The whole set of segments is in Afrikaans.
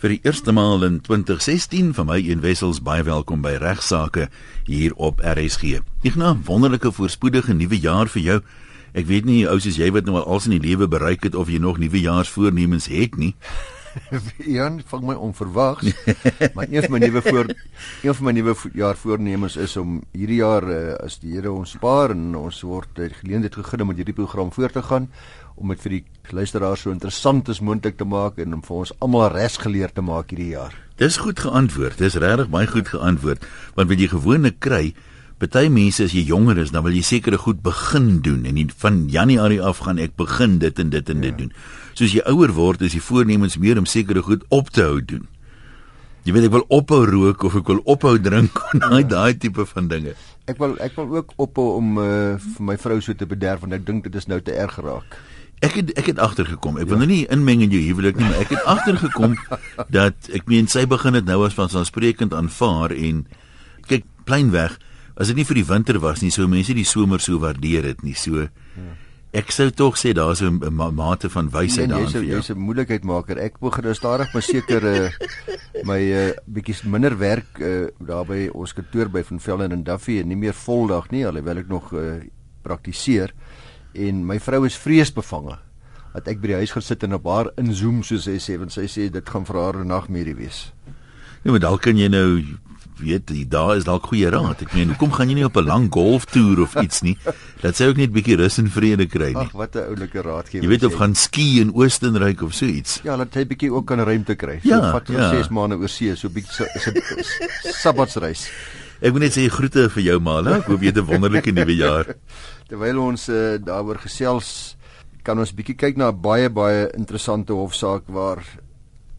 Vir die eerste maal in 2016 van my een wessels baie welkom by regsaake hier op RSG. Ek nou wonderlike voorspoedige nuwe jaar vir jou. Ek weet nie ou soos jy wat nou al alles in die lewe bereik het of jy nog nuwe jaarsvoornemens het nie. Jan, vang my onverwags. maar een van my nuwe voor een van my nuwe jaar voornemens is om hierdie jaar uh, as die Here ons spaar en ons word uh, geleentheid gegee om met hierdie program voort te gaan om dit vir die luisteraars so interessant as moontlik te maak en om vir ons almal res geleer te maak hierdie jaar. Dis goed geantwoord. Dis regtig baie goed geantwoord. Want wat jy gewoonlik kry, party mense as jy jonger is, dan wil jy sekere goed begin doen en van Januarie af gaan ek begin dit en dit en dit ja. doen. Soos jy ouer word, is die voornemens meer om sekere goed op te hou doen. Jy weet ek wil ophou rook of ek wil ophou drink, daai daai tipe van dinge. Ek wil ek wil ook ophou om uh, vir my vrou so te bederf want ek dink dit is nou te erg geraak. Ek het ek het agtergekom. Ek ja. wil nou nie inmeng in jou huwelik nie, maar ek het agtergekom dat ek meen sy begin dit nou as van aansprekend aanvaar en kyk pleinweg as dit nie vir die winter was nie, sou mense die somer so waardeer dit nie. So ja. ek sou tog sê daar's 'n ma mate van wysheid nee, daar. Jy's 'n moeilikheidmaker. Ek begin nou stadig maar seker uh, my uh, bietjie minder werk uh, daar by ons kantoor by Van Velden en Duffy en nie meer voldag nie, alhoewel ek nog uh, praktiseer en my vrou is vreesbevange dat ek by die huis gaan sit en op haar inzoom soos sy sê want sy sê dit gaan vir haar 'n nagmerrie wees. Nee, maar dalk kan jy nou weet jy daar is dalk goeie raad. Ek meen, hoekom gaan jy nie op 'n lang golftoer of iets nie? Dat sê ook net 'n bietjie rus en vrede kry nie. Ag, wat 'n oulike raad gee. Jy weet of gaan ski in Oostenryk of so iets. Ja, laat hy bietjie ook kan ruimte kry. So ja, vat vir ja. 6 maande oor see, so bietjie is 'n sabbatsreis. Ek wil net sê groete vir jou ma, ek hoop jy het 'n wonderlike nuwe jaar. Terwyl ons uh, daaroor gesels, kan ons bietjie kyk na 'n baie baie interessante hofsaak waar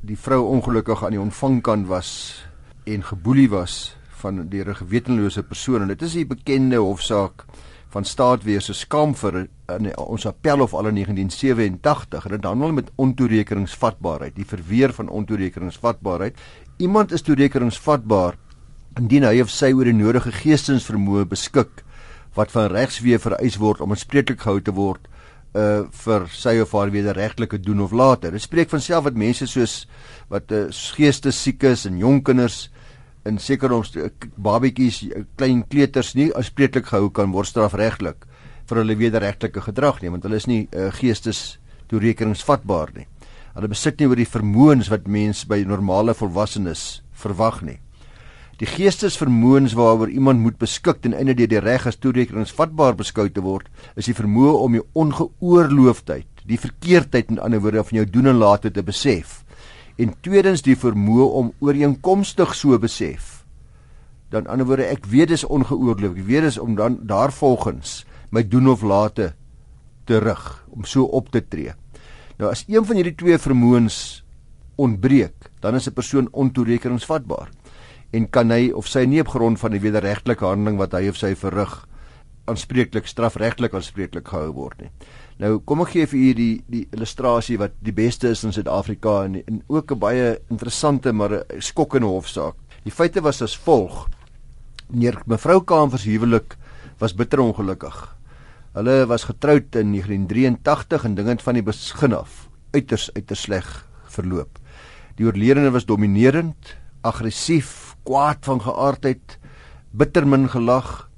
die vrou ongelukkig aan die ontvangkant was en geboelie was van deur 'n gewetenlose persoon. En dit is 'n bekende hofsaak van staatwese skamfer in ons appelhof al in 1987 en dit handel met ontoerekeningsvatbaarheid die verweer van ontoerekeningsvatbaarheid. Iemand is toerekeningsvatbaar indien hy of sy oor die nodige geestesvermoë beskik wat van regswee vereis word om aanspreeklik gehou te word uh vir sy of haar wederregtelike doen of later. Dit spreek van self dat mense soos wat uh, geestes siek is en jong kinders in sekere omste uh, babetjies, klein kleuters nie aanspreeklik gehou kan word strafregtelik vir hulle wederregtelike gedrag nie, want hulle is nie uh, geestes toerekeningsvatbaar nie. Hulle besit nie oor die vermoëns wat mens by normale volwassenes verwag nie. Die geestesvermoëns waaroor iemand moet beskik ten einde deur die reg as toerekeningsvatbaar beskou te word, is die vermoë om jou ongeoorloofdheid, die verkeerdheid in ander woorde van jou doen en late te besef. En tweedens die vermoë om ooreenkomstig so besef. Dan ander woorde ek weet dis ongeoorloof, ek weet dis om dan daarvolgens my doen of late terug om so op te tree. Nou as een van hierdie twee vermoëns ontbreek, dan is 'n persoon ontoerekeningsvatbaar en kan hy of sy nie op grond van die wederregtelike handeling wat hy of sy verrig aanspreeklik strafregtelik aanspreeklik gehou word nie. Nou kom ek gee vir u die die illustrasie wat die beste is in Suid-Afrika en, en ook 'n baie interessante maar skokkende hofsaak. Die feite was as volg: Meneer mevrou Kamfers huwelik was bitter ongelukkig. Hulle was getroud in 1983 en dinge het van die begin af uiters uiters sleg verloop. Die oorledene was dominerend, aggressief, kwaad van geaardheid, bitter min gelag.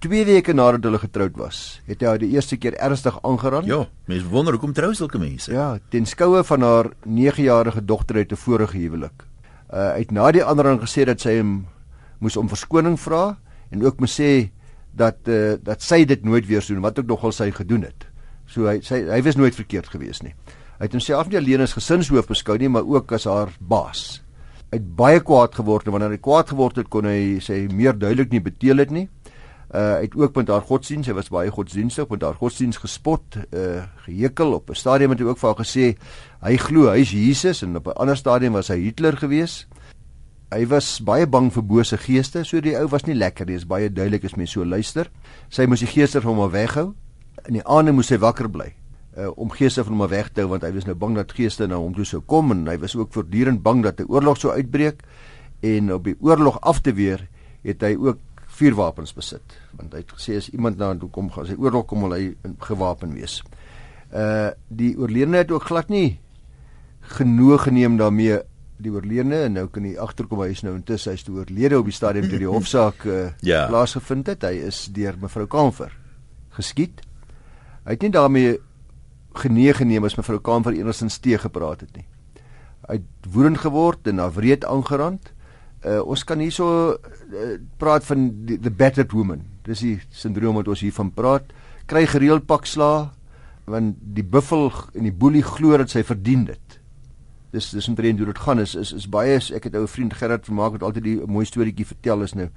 2 weke nadat hulle getroud was, het hy haar die eerste keer ernstig aangeraan. Ja, mense wonder hoekom trou sulke mense. Ja, ten skoue van haar 9-jarige dogter uit 'n vorige huwelik. Uh uit na die ander aan gesê dat sy hom moes om verskoning vra en ook moes sê dat uh dat sy dit nooit weer doen wat ook nogal sy gedoen het. So hy sy hy was nooit verkeerd gewees nie. Hy het homself nie alleen as gesinshoof beskou nie, maar ook as haar baas het baie kwaad geword en wanneer hy kwaad geword het kon hy sê meer duidelik nie beteel het nie. Uh hy het ook met haar godsdiens, hy was baie godsdienstig, met haar godsdiens gespot, uh gehekel op 'n stadium het hy ook vir haar gesê hy glo hy's Jesus en op 'n ander stadium was hy Hitler gewees. Hy was baie bang vir bose geeste, so die ou was nie lekker nie. Is baie duidelik as mens so luister. Sy moes die geeste van hom weghou. In die aande moes hy wakker bly uh, om geeste van hom weg te hou want hy was nou bang dat geeste na hom toe sou kom en hy was ook voortdurend bang dat 'n oorlog sou uitbreek en op die oorlog af te weer het hy ook vuurwapens besit want hy het gesê as iemand na toe kom gaan sy oorlog kom wil hy gewapen wees. Uh die oorledene het ook glad nie genoeg geneem daarmee die oorledene en nou kan hy agterkom hy is nou intussen hy's toe oorlede op die stadium toe die hofsaak uh, ja. plaasgevind het. Hy is deur mevrou Kamfer geskiet. Hy het nie daarmee genee geneem as mevrou Kamfer enigsins teë gepraat het nie. Hy het woedend geword en na wreed aangerand. Uh, ons kan hierso uh, praat van die, the battered woman. Dis die sindroom wat ons hiervan praat. Kry gereeld pak sla want die buffel en die boelie glo dat sy verdien dit dis dis omtrent hoe dit gaan is is is baie ek het ou vriend Gerard vermaak wat altyd die mooi storieetjie vertel is nou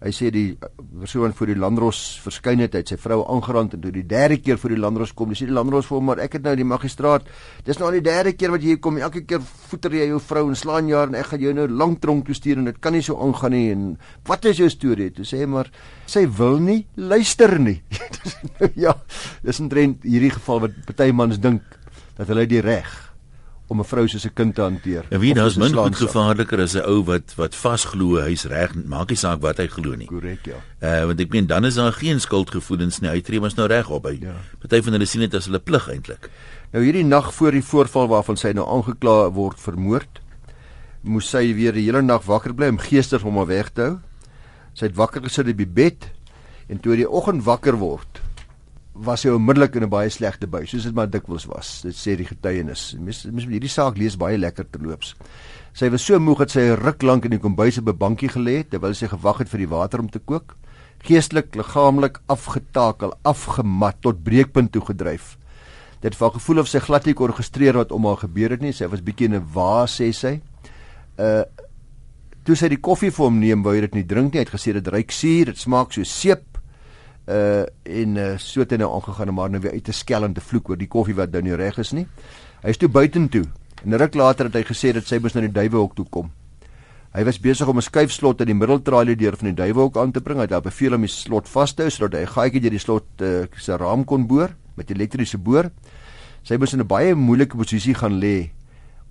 hy sê die persoon voor die landros verskyn het hy het sy vrou aangerand en toe die derde keer voor die landros kom dis die landros vir hom maar ek het nou die magistraat dis nou al die derde keer wat jy hier kom elke keer voeter jy jou vrou en slaan jaar en ek gaan jou nou lank tronk toe stuur en dit kan nie so aangaan nie en wat is jou storie? Toe sê maar sy wil nie luister nie. Ja dis omtrent hierdie geval wat party mans dink dat hulle die reg om 'n vrou soos 'n kind te hanteer. En wie daar's min goed gevaarliker as 'n ou wat wat vasglo hy's reg, maak nie saak wat hy glo nie. Korrek, ja. Uh want ek meen dan is daar geen skuldgevoelens nie. Hy tree mos nou reg op hy. Ja. Party van hulle sien dit as hulle plig eintlik. Nou hierdie nag voor die voorval waarvan sy nou aangekla word vermoord, moes sy weer die hele nag wakker bly om geestig om haar weg te hou. Sy het wakker gesit op die bed en toe die oggend wakker word, was hy onmiddellik in 'n baie slegte bui, soos dit maar dikwels was. Dit sê die getuienis. Mens mens hierdie saak lees baie lekker terloops. Sy was so moeg dat sy 'n ruk lank in die kombuis op 'n bankie gelê het terwyl sy gewag het vir die water om te kook. Geestelik, liggaamlik afgetakel, afgemat tot breekpunt toe gedryf. Dit het gevoel of sy glad nie kon registreer wat om haar gebeur het nie. Sy was bietjie in 'n wa, sê sy. Uh toe sy die koffie vir hom neem, wou hy dit nie drink nie. Hy het gesê dit ruik suur, dit smaak so seep uh en uh, so het hy nou aangegaan om maar nou weer uit te skel en te vloek oor die koffie wat nou nie reg is nie. Hy is toe buitentoe. En 'n ruk later het hy gesê dat sy moes na die duiwehok toe kom. Hy was besig om 'n skuifslot in die middeltralie deur van die duiwehok aan te bring. Hy het daar beveel om die slot vas te hou sodat hy 'n gaatjie deur die slot uh, se raam kon boor met elektriese boor. Sy moes in 'n baie moeilike posisie gaan lê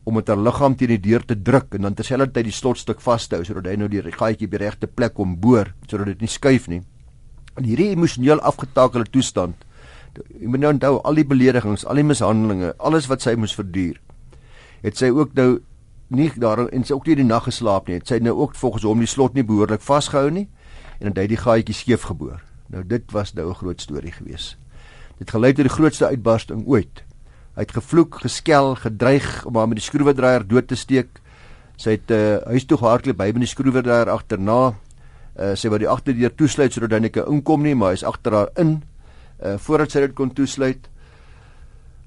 om met haar liggaam teen die deur te druk en dan terselfdertyd die slotstuk vas te hou sodat hy nou die gaatjie by die regte plek kom boor sodat dit nie skuif nie in hierdie emosioneel afgetakelde toestand jy moet nou onthou al die beledigings, al die mishandelinge, alles wat sy moes verduur. Het sy ook nou nie daar en sy ook nie die nag geslaap nie. Het sy nou ook volgens hom die slot nie behoorlik vasgehou nie en dan het hy die gaatjie skeef geboor. Nou dit was nou 'n groot storie gewees. Dit gelei tot die grootste uitbarsting ooit. Hy het gevloek, geskel, gedreig om haar met die skroewedraaier dood te steek. Sy het uh, huis toe gehardloop by by die skroewedraaier agterna uh, sy wou die agterdeur toesluit sodat hy net kan inkom nie, maar hy's agter haar in. Uh voordat sy dit kon toesluit,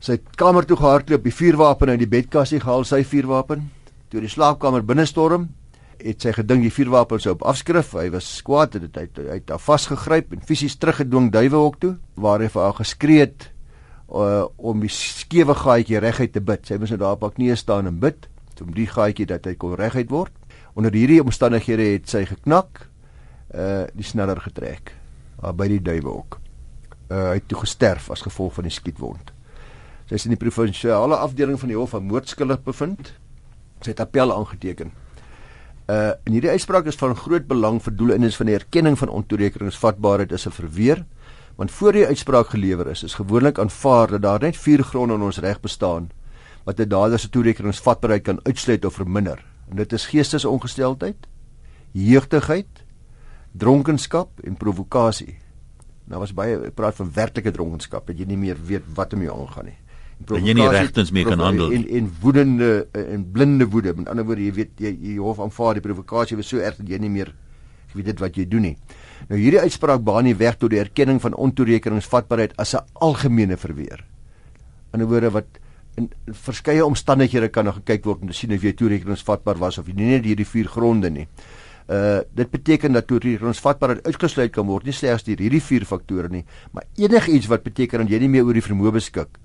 sy het kamer toe gehardloop, die vuurwapen uit die bedkassie gehaal, sy vuurwapen. Toe die slaapkamer binne storm, het sy gedink die vuurwapen sou op afskrif. Hy was kwaad en hy het hy het haar vasgegryp en fisies teruggedwing duiwehok toe waar hy vir haar geskree het uh, om die skewe gaatjie reguit te bid. Sy moes nou daar op haar knieë staan en bid om die gaatjie dat hy kon reguit word. Onder hierdie omstandighede het sy geknak uh die sneller getrek by die duiwehok. Uh hy het toe gesterf as gevolg van die skietwond. Sy is in die provinsiale afdeling van die hof van moordskuldig bevind. Sy het appel aangeteken. Uh en hierdie uitspraak is van groot belang vir doeleindes van die erkenning van ontoerekeningsvatbaarheid is 'n verweer want voor die uitspraak gelewer is is gewoonlik aanvaar dat daar net vier gronde in ons reg bestaan wat 'n dader se toerekeningsvatbaarheid kan uitsluit of verminder. En dit is geestesongesteldheid, jeugtigheid, dronkenskap en provokasie. Nou was baie praat van werklike dronkenskap, dat jy nie meer weet wat om jou aangaan nie. En jy nie regtens meer kan handel en en woedende en blinde woede. Met ander woorde, jy weet jy, jy hof aanvaar die provokasie was so erg dat jy nie meer weet dit wat jy doen nie. Nou hierdie uitspraak baan nie weg tot die erkenning van ontoerekeningsvatbaarheid as 'n algemene verweer. In 'n woorde wat in verskeie omstandighede kan gekyk word om te sien of jy toerekeningsvatbaar was of jy nie net hierdie vier gronde nie. Uh dit beteken dat toerekeningsvatbaarheid uitgesluit kan word nie slegs deur hierdie vier faktore nie, maar enigiets wat beteken dat jy nie meer oor die vermoë beskik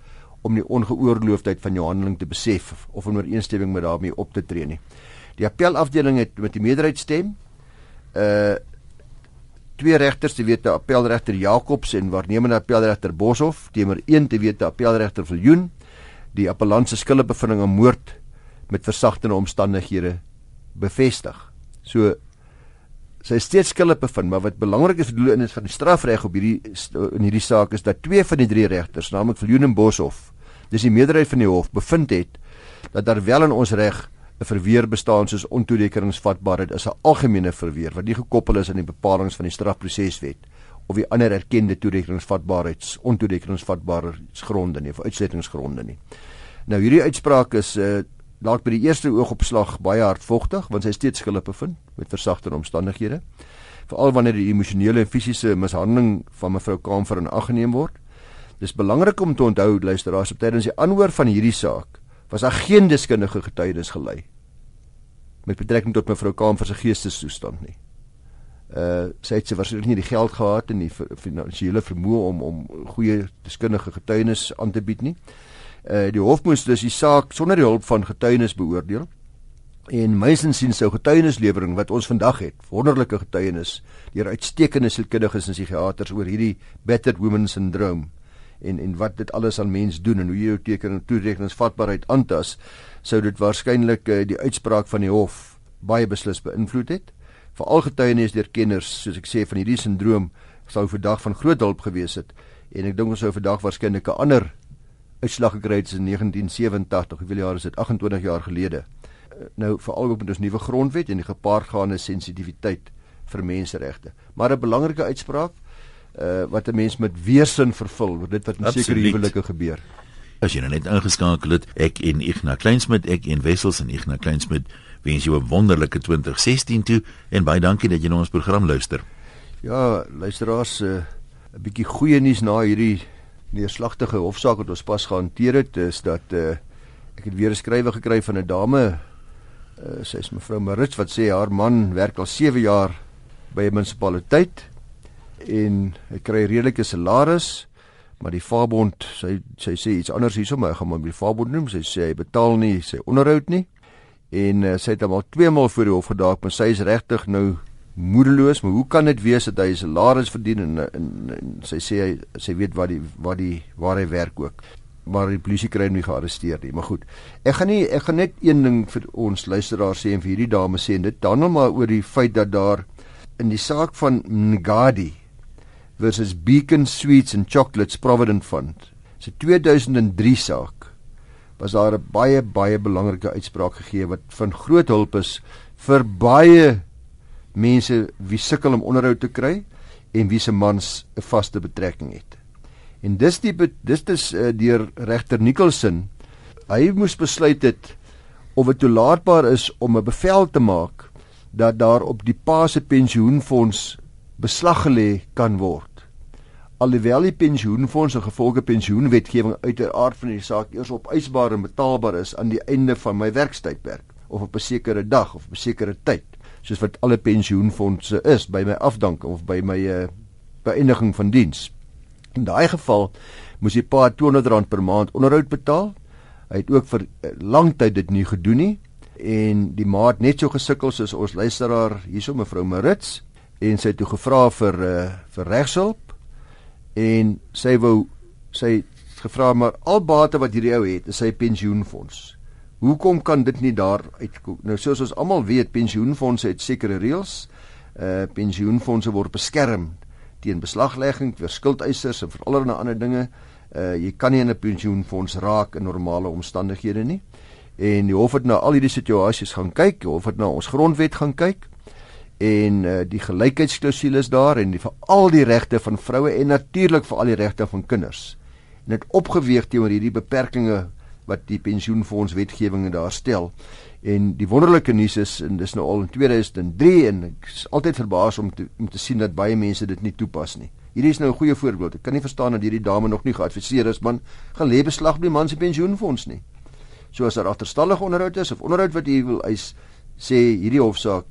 om die ongeoorloofdheid van jou handeling te besef of in ooreenstemming met daarmee op te tree nie. Die appelafdeling het met die meerderheid stem uh twee regters, te weet die appelregter Jacobs en waarnemende appelregter Boshoff teenoor een te weet die appelregter Viljoen die appellant se skuldbevindings aan moord met versagtende omstandighede bevestig. So sy steeds skuldig bevind, maar wat belangrik is vir doel in is van die strafreg op hierdie in hierdie saak is dat twee van die drie regters, naamlik Viljoen en Boshoff, dis die meerderheid van die hof bevind het dat daar wel in ons reg 'n verweer bestaan soos ontoerekeningsvatbaarheid is 'n algemene verweer wat nie gekoppel is aan die bepalinge van die strafproseswet of die ander erkende toerekeningsvatbaarheids ontoerekeningsvatbaarheidsgronde nie of uitsluitingsgronde nie. Nou hierdie uitspraak is uh, dalk by die eerste oogopslag baie hardvogtig want sy steeds skuldig bevind met versagtende omstandighede veral wanneer die emosionele en fisiese mishandeling van mevrou Kamfer in ag geneem word. Dis belangrik om te onthou luisteraars op tydens die aanhoor van hierdie saak was daar geen deskundige getuienis gelei met betrekking tot mevrou Kamfer se geestesstoestand nie. Uh sy het se waarskynlik nie die geld gehad en die finansiële vermoë om om goeie deskundige getuienis aan te bied nie. Uh die hof moes dus die saak sonder die hulp van getuienis beoordeel. En meisens sien sou getuienislewering wat ons vandag het, wonderlike getuienis deur uitstekende sielkundiges en psigiaters oor hierdie battered woman syndroom en en wat dit alles aan mens doen en hoe jy jou teken en toerekeningsvatbaarheid aantas, sou dit waarskynlik uh, die uitspraak van die hof baie beslis beïnvloed het. Veral getuienis deur kenners, soos ek sê van hierdie syndroom, sou vandag van groot hulp gewees het en ek dink ons sou vandag waarskynlik 'n ander uitslag gekry het in 1987, hoeveel jaar is dit? 28 jaar gelede nou veral ook met ons nuwe grondwet en die gepaardgaande sensitiwiteit vir menseregte. Maar 'n belangrike uitspraak uh wat 'n mens met weersin vervul oor dit wat in sekere huwelike gebeur. As jy nou net ingeskakel het, ek en Ignas Kleinsmid, ek en Wessels en Ignas Kleinsmid wens jou 'n wonderlike 2016 toe en baie dankie dat jy na ons program luister. Ja, luisteraars, uh, 'n bietjie goeie nuus na hierdie neerslagtige hofsaak wat ons pas gehanteer het, is dat uh ek het weer 'n skrywe gekry van 'n dame Uh, sy is mevrou Marits wat sê haar man werk al 7 jaar by 'n munisipaliteit en hy kry redelike salaris, maar die Fabond, sy sy sê iets anders hierso, maar ek gaan maar die Fabond noem. Sy sê hy betaal nie sy onderhoud nie. En uh, sy het hom al twee maal voor die hof gedaag, maar sy is regtig nou moedeloos, maar hoe kan dit wees dat hy 'n salaris verdien en, en, en sy sê hy sy weet wat die wat die waar hy werk ook maar die polisie kry hom nie gearresteer nie. Maar goed. Ek gaan nie ek gaan net een ding vir ons luisteraars sê en vir hierdie dame sê en dit dan nog maar oor die feit dat daar in die saak van Ngadi versus Beacon Sweets and Chocolates Provident Fund. Se 2003 saak was daar 'n baie baie belangrike uitspraak gegee wat van groot hulp is vir baie mense wie sukkel om onderhoud te kry en wie se mans 'n vaste betrekking het. En dis die dis dis uh, deur regter Nicholson. Hy moes besluit het of dit toelaatbaar is om 'n bevel te maak dat daar op die pa se pensioenfonds beslag gelê kan word. Alhoewel die pensioenfonds 'n gevolge pensioenwetgewing uit die aard van die saak eers opeisbaar en betaalbaar is aan die einde van my werkstydperk of op 'n sekere dag of op 'n sekere tyd, soos wat alle pensioenfondse is by my afdanking of by my uh, beëindiging van diens. In daai geval moes die pa R200 per maand onderhoud betaal. Hy het ook vir eh, lang tyd dit nie gedoen nie en die ma het net so gesukkel soos ons luisteraar hierso mevrou Marits en sy het toe gevra vir uh, vir regshulp en sy wou sy gevra maar al bate wat hierdie ou het is sy pensioenfonds. Hoekom kan dit nie daar uitkom? Nou soos ons almal weet, pensioenfondse het sekere reëls. Uh pensioenfondse word beskerm teen beslaglegging vir skuldeisers en vir allerlei ander dinge. Uh jy kan nie in 'n pensioenfonds raak in normale omstandighede nie. En die hof het na al hierdie situasies gaan kyk, die hof het na ons grondwet gaan kyk en uh die gelykheidsklausules daar en die vir al die regte van vroue en natuurlik vir al die regte van kinders. En dit opgeweeg teenoor hierdie beperkings wat die pensioenfonds wetgewing daar stel. En die wonderlike nuus is en dis nou al in 2003 en ek is altyd verbaas om te om te sien dat baie mense dit nie toepas nie. Hierdie is nou 'n goeie voorbeeld. Ek kan nie verstaan dat hierdie dame nog nie geadviseer is man gaan lê beslag op die man se pensioenfonds nie. So as daar agterstallige onderhoud is of onderhoud wat u wil eis, sê hierdie hofsaak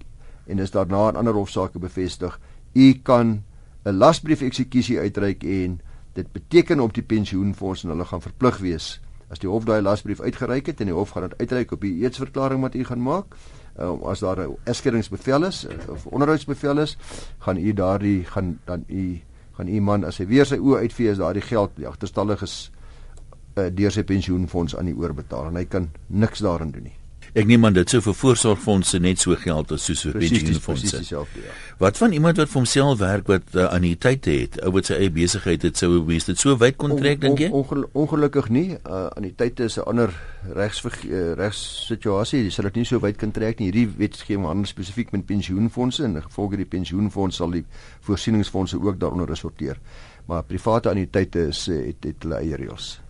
en is daarna in ander hofsaake bevestig, u kan 'n lasbrief eksekusie uitreik en dit beteken op die pensioenfonds en hulle gaan verplig wees as die hof daai lasbrief uitgereik het en die hof gaan dit uitreik op die eetsverklaring wat u gaan maak um, as daar 'n eskeringsbevel is uh, of onderhoudsbevel is gaan u daardie gaan dan u gaan u man as hy weer sy oë uitvee is daardie geld die agterstallig is uh, deur sy pensioenfonds aan die oorbetaal en hy kan niks daarin doen nie Ek neem aan dit sou vir voorsorgfondse net so geld as soos vir pensioenfondse. Ja. Wat van iemand wat vir homself werk wat uh, anniteite het, ou wat sy eie besigheid het, sou wees dit so wyd kon trek dink jy? On, on, ongelukkig nie. Uh, anniteite is 'n ander regs uh, regs situasie. Jy sal dit nie so wyd kan trek nie. Hierdie wetgewing handel spesifiek met pensioenfondse en gevolg die pensioenfonds sal die voorsieningsfondse ook daaronder resorteer. Maar private anniteite is het het hulle eie reëls.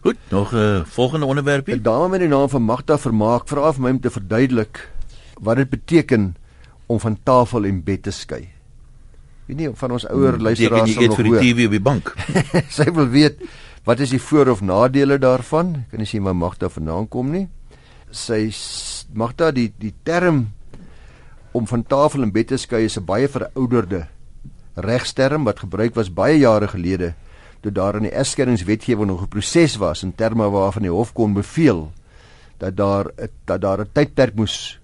Goed, nog 'n uh, volgende onderwerpie. 'n Dame met die naam van Magda Vermaak vra vir my om te verduidelik wat dit beteken om van tafel en bed te skei. Wie nie van ons ouer hmm, luisteraars sal nog hoor. Jy eet vir die TV op die bank. Sy wil weet wat is die voor of nadele daarvan? Kan nie sien waar Magda vandaan kom nie. Sy Magda die die term om van tafel en bed te skei is 'n baie verouderde regsterm wat gebruik was baie jare gelede toe daar in die egskeringswetgewing nog 'n proses was in terme waarvan die hof kon beveel dat daar dat daar 'n tydperk moes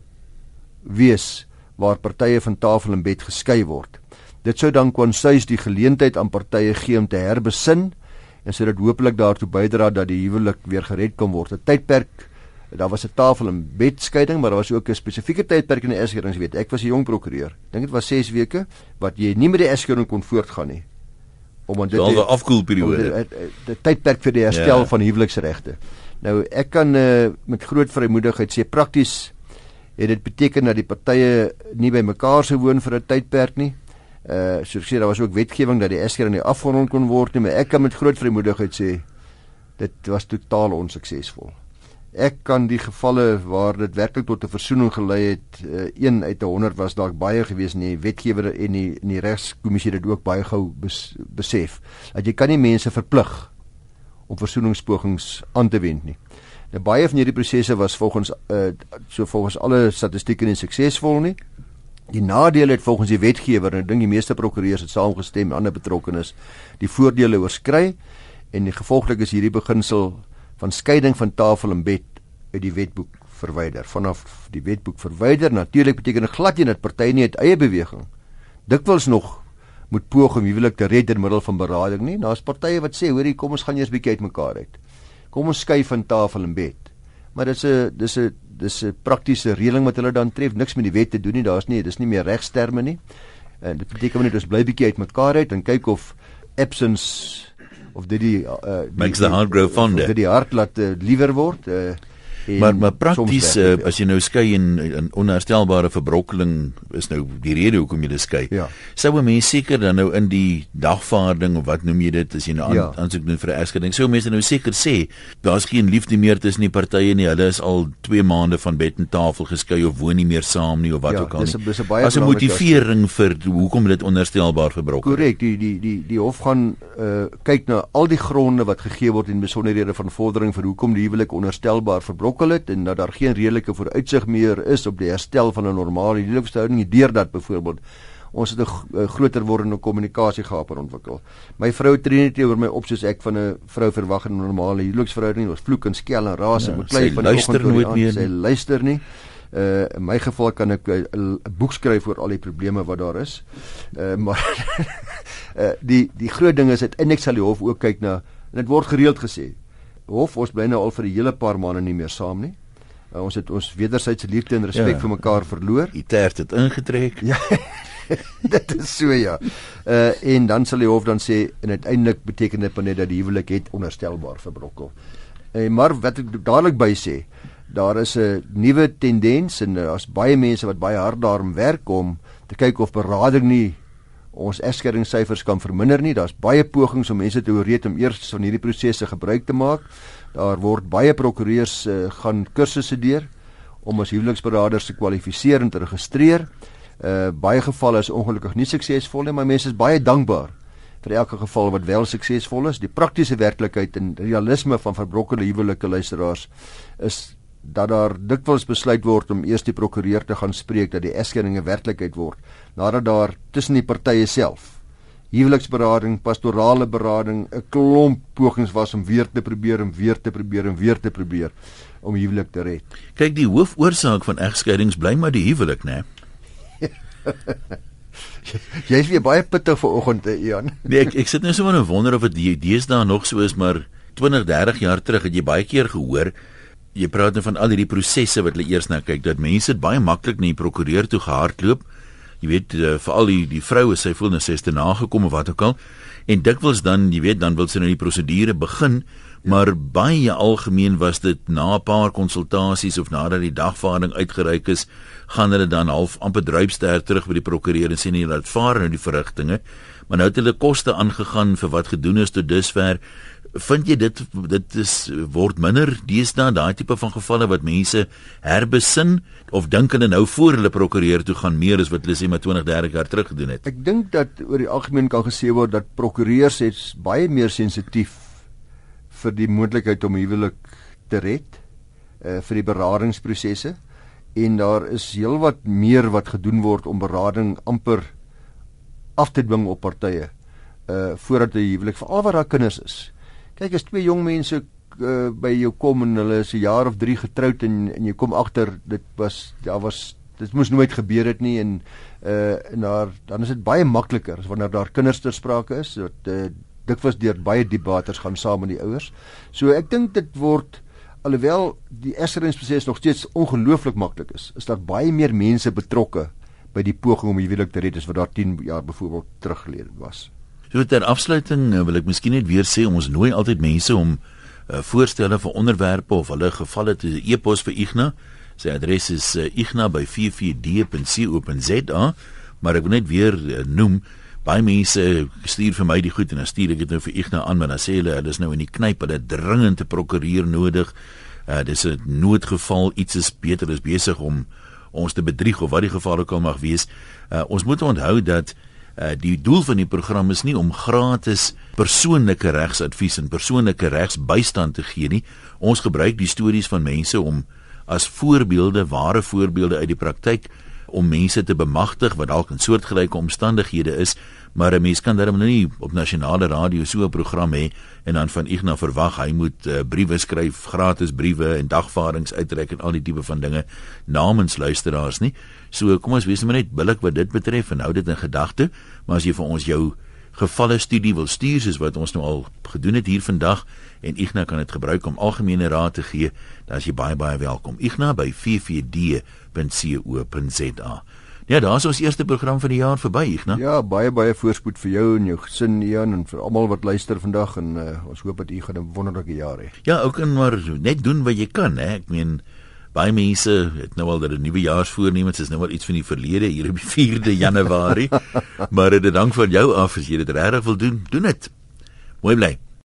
wees waar partye van tafel en bed geskei word. Dit sou dan kon suis die geleentheid aan partye gee om te herbesin en sodat hopelik daartoe bydra dat die huwelik weer gered kan word. 'n Tydperk daar was 'n tafel en bed skeiding, maar daar was ook 'n spesifieke tydperk in die egskeringswet. Ek was 'n jong prokureur. Dink dit was 6 weke wat jy nie met die egskeiding kon voortgaan nie omdat dit 'n afkoelperiode die tydperk vir die herstel ja. van huweliksregte. Nou ek kan uh, met groot vrymoedigheid sê prakties het dit beteken dat die partye nie by mekaar sou woon vir 'n tydperk nie. Uh soos sê daar was ook wetgewing dat die egskeiding nie afgerond kon word nie, maar ek kan met groot vrymoedigheid sê dit was totaal onsuksesvol ek kan die gevalle waar dit werklik tot 'n versoening gelei het, uh, een uit 100 was dalk baie gewees in die wetgewer en die in die regskommissie het dit ook baie gou bes, besef dat jy kan nie mense verplig om versoeningspogings aan te wend nie. Nou baie van hierdie prosesse was volgens uh, so volgens alle statistieke nie suksesvol nie. Die nadele het volgens die wetgewer en ek dink die meeste prokureurs het saamgestem en ander betrokkenes die voordele oorskry en die gevolglik is hierdie beginsel van skeiding van tafel en bed uit die wetboek verwyder. Vanaf die wetboek verwyder natuurlik beteken dit glad nie dat partye nie uit eie beweging dikwels nog moet poog om huwelik te red deur middel van berading nie. Daar's partye wat sê, hoorie, kom ons gaan eers bietjie uitmekaar uit. Kom ons skei van tafel en bed. Maar dit is 'n dis 'n dis 'n praktiese reëling wat hulle dan tref, niks met die wet te doen nie. Daar's nie, dis nie meer regsterme nie. En dit beteken net ons bly bietjie uitmekaar uit en kyk of absence of dit die uh, makes the heart grow fonder. Dit die hart laat uh, liewer word. Uh, maar maar prakties uh, as jy nou skei in 'n onherstelbare verbrokkeling is nou die rede hoekom jy skei. Ja. Sou 'n mens seker dan nou in die dagvaarding of wat noem jy dit as jy nou ja. aansoek doen vir 'n egskeiding. Sou mense nou seker sê daar's geen liefde meer tussen die partye nie. Hulle is al 2 maande van bed en tafel geskei of woon nie meer saam nie of wat ja, ook al nie. Dis 'n baie as 'n motivering vir hoekom dit onherstelbaar verbrokkel. Korrek, die die die die hof gaan uh, kyk na al die gronde wat gegee word en besonderhede van vordering vir hoekom die huwelik onherstelbaar verbrokkel het en dat daar geen redelike vooruitsig meer is op die herstel van 'n normale huweliksverhouding deurdat byvoorbeeld ons het 'n groter wordende kommunikasie gehad en ontwikkel. My vrou tree nie teenoor my op soos ek van 'n vrou verwag in 'n normale huweliksverhouding. Ons vloek en skel en raas ja, en beklei van die oggend tot die aand. Sy luister nie. Uh in my geval kan ek 'n boek skryf oor al die probleme wat daar is. Uh maar uh die die groot ding is uiteindelik sal die hof ook kyk na en dit word gereeld gesê. Hof ons bly nou al vir 'n hele paar maande nie meer saam nie. Uh, ons het ons wederwysige liefde en respek ja. vir mekaar verloor. Die tert het ingetrek. Ja. dit is so ja. Uh en dan sal die hof dan sê en uiteindelik beteken dit net dat die huwelik het onherstelbaar verbrokkel. En uh, maar wat ek dadelik by sê, daar is 'n nuwe tendens en daar's uh, baie mense wat baie hard daarom werk om te kyk of berading nie ons egskeringssyfers kan verminder nie. Daar's baie pogings om mense te ooreed om eers van hierdie prosesse gebruik te maak. Daar word baie prokureurs uh, gaan kursusse deur om as huweliksberaders te kwalifiseer en te registreer. Uh baie gevalle is ongelukkig nie suksesvol nie, maar mense is baie dankbaar vir elke geval wat wel suksesvol is. Die praktiese werklikheid en realisme van verbrokkelde huwelike luisteraars is dat daar dikwels besluit word om eers die prokureur te gaan spreek dat die egskeiding 'n werklikheid word nadat daar tussen die partye self huweliksberading, pastorale berading, 'n klomp pogings was om weer te probeer en weer te probeer en weer te probeer om huwelik te red. Kyk, die hoofoorsaak van egskeidings bly maar die huwelik, né? Jy is weer baie pittig vanoggend, Ian. nee, ek ek sit net so en wonder of dit deesdae nog so is, maar 20, 30 jaar terug het jy baie keer gehoor jy praat nou van al hierdie prosesse wat hulle eers na kyk dat mense dit baie maklik na die prokureur toe gehardloop. Jy weet uh, veral die die vroue sy voel nou sy is te nagekom of wat ook al. En dikwels dan jy weet dan wil sy nou die prosedure begin maar baie algemeen was dit na 'n paar konsultasies of nadat die dagvaarding uitgereik is gaan hulle dan half amper druipster terug by die prokureur en sê nee dat vaar nou die verrigtinge. Maar nou het hulle koste aangegaan vir wat gedoen is tot dusver vind jy dit dit is word minder deesdae daai tipe van gevalle wat mense herbesin of dink hulle nou voor hulle prokureur toe gaan meer as wat hulle sê maar 20 30 jaar terug gedoen het ek dink dat oor die algemeen kan gesê word dat prokureurs het baie meer sensitief vir die moontlikheid om huwelik te red uh vir die beradingsprosesse en daar is heelwat meer wat gedoen word om berading amper af te dwing op partye uh voordat 'n huwelik veral waar daar kinders is. Kyk as twee jong mense uh, by jou kom en hulle is 'n jaar of 3 getroud en en jy kom agter dit was daar was dit moes nooit gebeur het nie en uh en daar dan is dit baie makliker as wanneer daar kinders ter sprake is. Dat uh, dikwels deur baie debaters gaan saam met die ouers. So ek dink dit word alhoewel die egskeidingproses nog steeds ongelooflik maklik is, is daar baie meer mense betrokke by die poging om huwelik te red as wat daar 10 jaar byvoorbeeld teruggelede was. So ter afsluiting eh, wil ek miskien net weer sê ons nooi altyd mense om uh, voorstelle vir onderwerpe of hulle gevalle te e-pos vir Igna. Sy adres is uh, igna@44d.co.za, maar ek wil net weer uh, noem baie mense stuur vir my die goed en dan stuur ek dit nou vir Igna aan want dan sê hulle hulle is nou in die knyp hulle dringend 'n prokureur nodig. Uh dis 'n noodgeval, iets is beter is besig om ons te bedrieg of wat die geval ook al mag wees. Uh ons moet onthou dat uh die doel van die program is nie om gratis persoonlike regsadvies en persoonlike regsbystand te gee nie. Ons gebruik die stories van mense om as voorbeelde, ware voorbeelde uit die praktyk om mense te bemagtig wat dalk in soortgelyke omstandighede is, maar 'n mens kan darem nou nie op nasionale radio so 'n program hê en dan van Ignas verwag hy moet uh, briewe skryf, gratis briewe en dagvaardings uitreik en al die tipe van dinge namens luisteraars nie. So kom ons wees net billik wat dit betref en hou dit in gedagte, maar as jy vir ons jou gevalle studie wil stuur soos wat ons nou al gedoen het hier vandag en Ignas kan dit gebruik om algemene raad te gee, dan is jy baie baie welkom. Ignas by 44d www.co.za. Ja, daar's ons eerste program van die jaar verby, Ignas. Ja, baie baie voorspoed vir jou en jou gesin Ian en vir almal wat luister vandag en uh, ons hoop dat u gaan 'n wonderlike jaar hê. Ja, ook en maar net doen wat jy kan, hè. Ek meen baie mense het nou al dat 'n nuwe jaarsvoornemens is nou wel iets van die verlede hier op die 4de Januarie. maar dit dank van jou af as jy dit regtig wil doen, doen dit. Mooi bly.